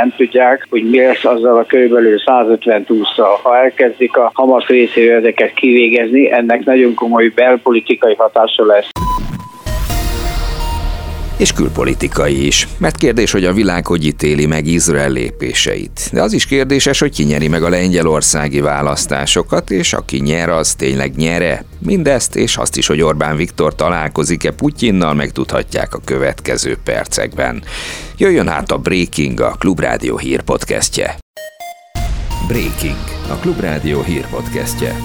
Nem tudják, hogy mi lesz azzal a körülbelül 150 túszal. Ha elkezdik a Hamas részéről ezeket kivégezni, ennek nagyon komoly belpolitikai hatása lesz és külpolitikai is. Mert kérdés, hogy a világ hogy ítéli meg Izrael lépéseit. De az is kérdéses, hogy ki nyeri meg a lengyelországi választásokat, és aki nyer, az tényleg nyere. Mindezt, és azt is, hogy Orbán Viktor találkozik-e Putyinnal, megtudhatják a következő percekben. Jöjjön hát a Breaking, a Klubrádió hírpodcastje. Breaking, a Klubrádió hírpodcastje.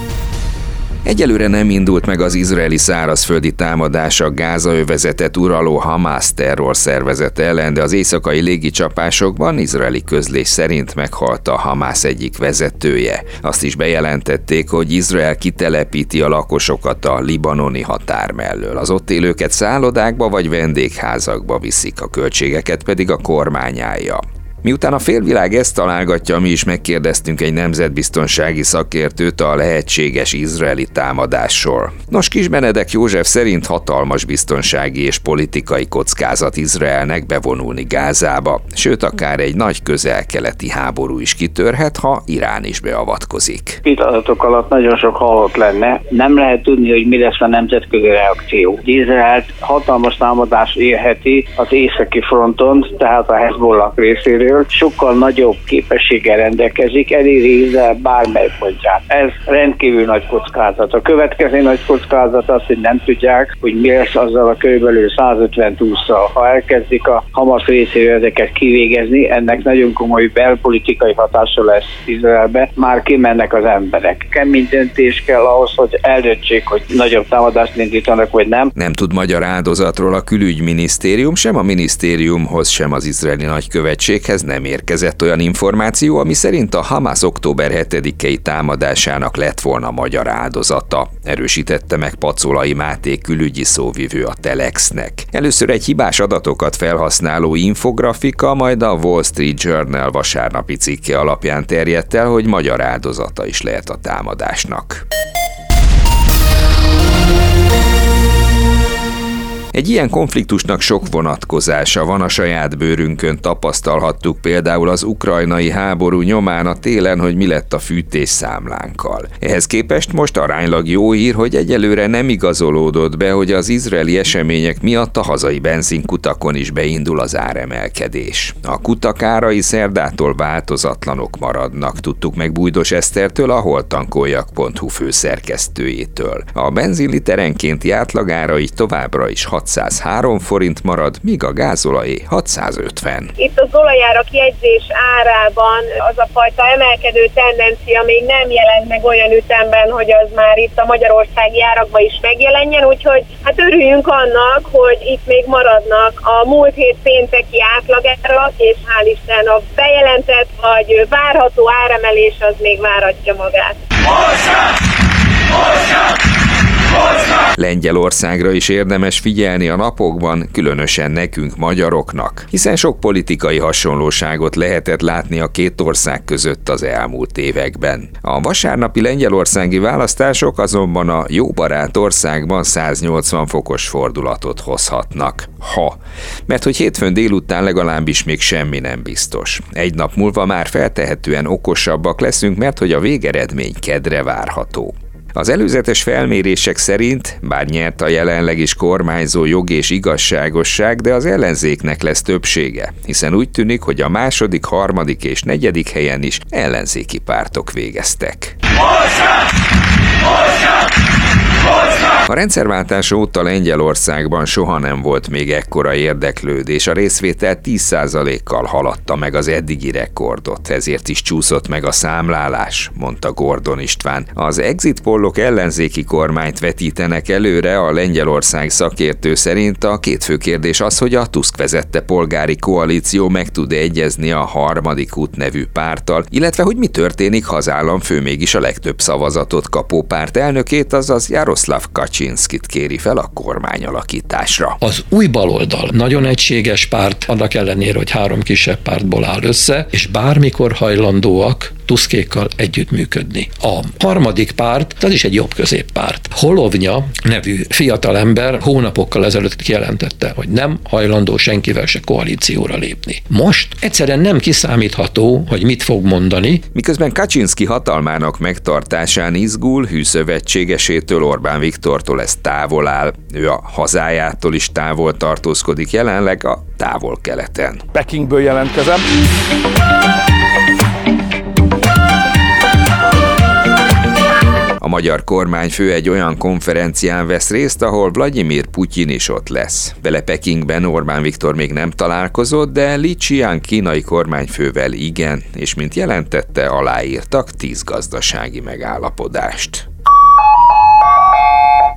Egyelőre nem indult meg az izraeli szárazföldi támadás a Gáza övezetet uraló Hamász terror szervezet ellen, de az éjszakai légicsapásokban izraeli közlés szerint meghalt a Hamász egyik vezetője. Azt is bejelentették, hogy Izrael kitelepíti a lakosokat a libanoni határ mellől. Az ott élőket szállodákba vagy vendégházakba viszik, a költségeket pedig a kormányája. Miután a félvilág ezt találgatja, mi is megkérdeztünk egy nemzetbiztonsági szakértőt a lehetséges izraeli támadásról. Nos, Kis Benedek József szerint hatalmas biztonsági és politikai kockázat Izraelnek bevonulni Gázába, sőt akár egy nagy közel-keleti háború is kitörhet, ha Irán is beavatkozik. Pillanatok alatt nagyon sok halott lenne. Nem lehet tudni, hogy mi lesz a nemzetközi reakció. Izrael hatalmas támadás érheti az északi fronton, tehát a Hezbollah részéről, részéről sokkal nagyobb képességgel rendelkezik, eléri bármely pontját. Ez rendkívül nagy kockázat. A következő nagy kockázat az, hogy nem tudják, hogy mi lesz azzal a körülbelül 150 túszal. Ha elkezdik a Hamas részéről ezeket kivégezni, ennek nagyon komoly belpolitikai hatása lesz Izraelbe. Már kimennek az emberek. Kemény döntés kell ahhoz, hogy eldöntsék, hogy nagyobb támadást indítanak, vagy nem. Nem tud magyar áldozatról a külügyminisztérium, sem a minisztériumhoz, sem az izraeli nagykövetséghez ez nem érkezett olyan információ, ami szerint a Hamas október 7-i támadásának lett volna magyar áldozata, erősítette meg Pacolai Máté külügyi szóvivő a Telexnek. Először egy hibás adatokat felhasználó infografika, majd a Wall Street Journal vasárnapi cikke alapján terjedt el, hogy magyar áldozata is lehet a támadásnak. Egy ilyen konfliktusnak sok vonatkozása van a saját bőrünkön tapasztalhattuk például az ukrajnai háború nyomán a télen, hogy mi lett a fűtés számlánkkal. Ehhez képest most aránylag jó hír, hogy egyelőre nem igazolódott be, hogy az izraeli események miatt a hazai benzinkutakon is beindul az áremelkedés. A kutak árai szerdától változatlanok maradnak, tudtuk meg Bújdos Esztertől, a holtankoljak.hu főszerkesztőjétől. A benzinliterenkénti átlagára így továbbra is 603 forint marad, míg a gázolajé 650. Itt az olajára kiegyzés árában az a fajta emelkedő tendencia még nem jelent meg olyan ütemben, hogy az már itt a magyarországi árakban is megjelenjen, úgyhogy hát örüljünk annak, hogy itt még maradnak a múlt hét pénteki átlagárak, és hál' Isten a bejelentett vagy várható áremelés az még váratja magát. Most! Most! Lengyelországra is érdemes figyelni a napokban, különösen nekünk magyaroknak, hiszen sok politikai hasonlóságot lehetett látni a két ország között az elmúlt években. A vasárnapi lengyelországi választások azonban a jó barát országban 180 fokos fordulatot hozhatnak. Ha. Mert hogy hétfőn délután legalábbis még semmi nem biztos. Egy nap múlva már feltehetően okosabbak leszünk, mert hogy a végeredmény kedre várható. Az előzetes felmérések szerint, bár nyert a jelenleg is kormányzó jog és igazságosság, de az ellenzéknek lesz többsége, hiszen úgy tűnik, hogy a második, harmadik és negyedik helyen is ellenzéki pártok végeztek. A rendszerváltás óta Lengyelországban soha nem volt még ekkora érdeklődés, a részvétel 10%-kal haladta meg az eddigi rekordot, ezért is csúszott meg a számlálás, mondta Gordon István. Az exit pollok ellenzéki kormányt vetítenek előre, a Lengyelország szakértő szerint a két fő kérdés az, hogy a Tusk vezette polgári koalíció meg tud egyezni a harmadik út nevű párttal, illetve hogy mi történik, ha az államfő mégis a legtöbb szavazatot kapó párt elnökét, azaz Jaroszláv Kaczynszkit kéri fel a kormányalakításra. Az új baloldal nagyon egységes párt, annak ellenére, hogy három kisebb pártból áll össze, és bármikor hajlandóak Tuszkékkal együttműködni. A harmadik párt, az is egy jobb középpárt. Holovnya nevű fiatalember hónapokkal ezelőtt kijelentette, hogy nem hajlandó senkivel se koalícióra lépni. Most egyszerűen nem kiszámítható, hogy mit fog mondani. Miközben Kaczynski hatalmának megtartásán izgul, hűszövetségesétől Orbán Viktortól ez távol áll. Ő a hazájától is távol tartózkodik jelenleg a távol-keleten. Pekingből jelentkezem. A magyar kormányfő egy olyan konferencián vesz részt, ahol Vladimir Putyin is ott lesz. Bele Pekingben Orbán Viktor még nem találkozott, de Li Qian kínai kormányfővel igen, és mint jelentette, aláírtak tíz gazdasági megállapodást.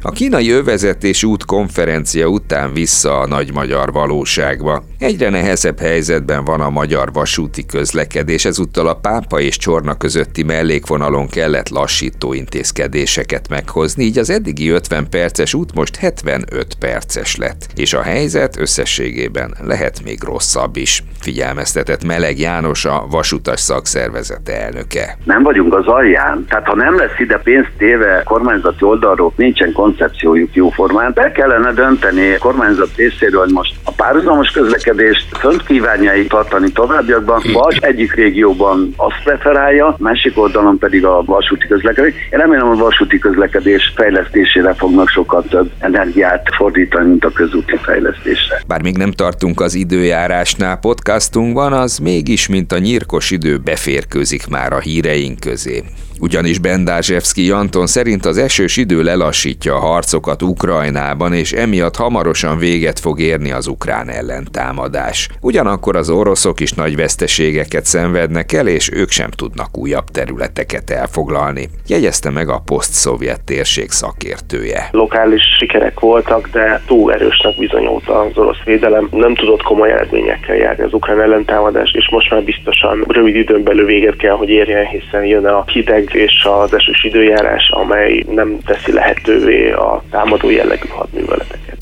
A kínai övezetés út konferencia után vissza a nagy magyar valóságba. Egyre nehezebb helyzetben van a magyar vasúti közlekedés, ezúttal a Pápa és Csorna közötti mellékvonalon kellett lassító intézkedéseket meghozni, így az eddigi 50 perces út most 75 perces lett, és a helyzet összességében lehet még rosszabb is, figyelmeztetett Meleg János a vasutas szakszervezet elnöke. Nem vagyunk az alján, tehát ha nem lesz ide pénzt téve kormányzati oldalról, nincsen koncepciójuk jóformán. Be kellene dönteni a kormányzat részéről, hogy most a párhuzamos közlekedést fönt kívánja tartani továbbiakban, vagy egyik régióban azt preferálja, másik oldalon pedig a vasúti közlekedés. Én remélem, a vasúti közlekedés fejlesztésére fognak sokkal több energiát fordítani, mint a közúti fejlesztésre. Bár még nem tartunk az időjárásnál podcastunkban, az mégis, mint a nyírkos idő beférkőzik már a híreink közé. Ugyanis Bendázsevszki Anton szerint az esős idő lelassítja a harcokat Ukrajnában, és emiatt hamarosan véget fog érni az ukrán ellentámadás. Ugyanakkor az oroszok is nagy veszteségeket szenvednek el, és ők sem tudnak újabb területeket elfoglalni. Jegyezte meg a poszt-szovjet térség szakértője. Lokális sikerek voltak, de túl erősnek bizonyult az orosz védelem. Nem tudott komoly eredményekkel járni az ukrán ellentámadás, és most már biztosan rövid időn belül véget kell, hogy érjen, hiszen jön a hideg és az esős időjárás, amely nem teszi lehetővé a támadó jellegű hadműveleteket.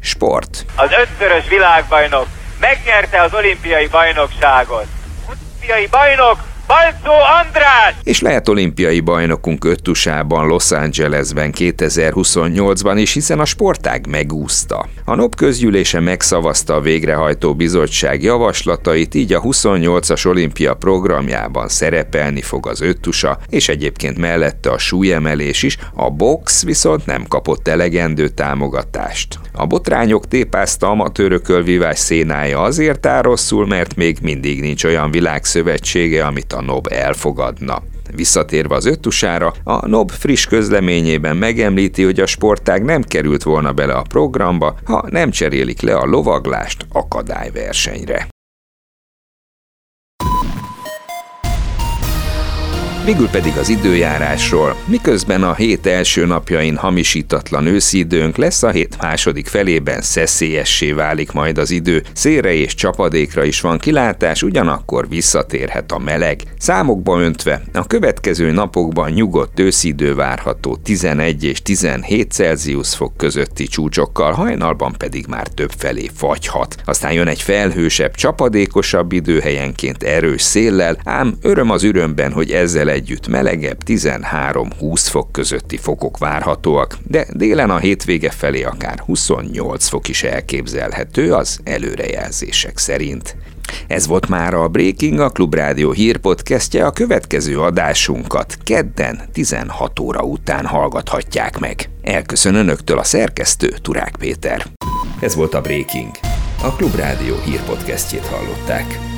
Sport. Az ötszörös világbajnok megnyerte az olimpiai bajnokságot. Olimpiai bajnok Balcó András! És lehet olimpiai bajnokunk öttusában Los Angelesben 2028-ban is, hiszen a sportág megúszta. A NOP közgyűlése megszavazta a végrehajtó bizottság javaslatait, így a 28-as olimpia programjában szerepelni fog az öttusa, és egyébként mellette a súlyemelés is, a box viszont nem kapott elegendő támogatást. A botrányok tépázta amatőrököl vívás szénája azért áll rosszul, mert még mindig nincs olyan világszövetsége, amit a NOB elfogadna. Visszatérve az öttusára, a NOB friss közleményében megemlíti, hogy a sportág nem került volna bele a programba, ha nem cserélik le a lovaglást akadályversenyre. Végül pedig az időjárásról. Miközben a hét első napjain hamisítatlan őszi időnk lesz, a hét második felében szeszélyessé válik majd az idő. Szélre és csapadékra is van kilátás, ugyanakkor visszatérhet a meleg. Számokba öntve, a következő napokban nyugodt őszidő várható 11 és 17 Celsius fok közötti csúcsokkal, hajnalban pedig már több felé fagyhat. Aztán jön egy felhősebb, csapadékosabb idő helyenként erős széllel, ám öröm az ürömben, hogy ezzel együtt melegebb 13-20 fok közötti fokok várhatóak, de délen a hétvége felé akár 28 fok is elképzelhető az előrejelzések szerint. Ez volt már a Breaking, a Klubrádió hírpodcastje, a következő adásunkat kedden 16 óra után hallgathatják meg. Elköszön önöktől a szerkesztő Turák Péter. Ez volt a Breaking, a Klubrádió hírpodcastjét hallották.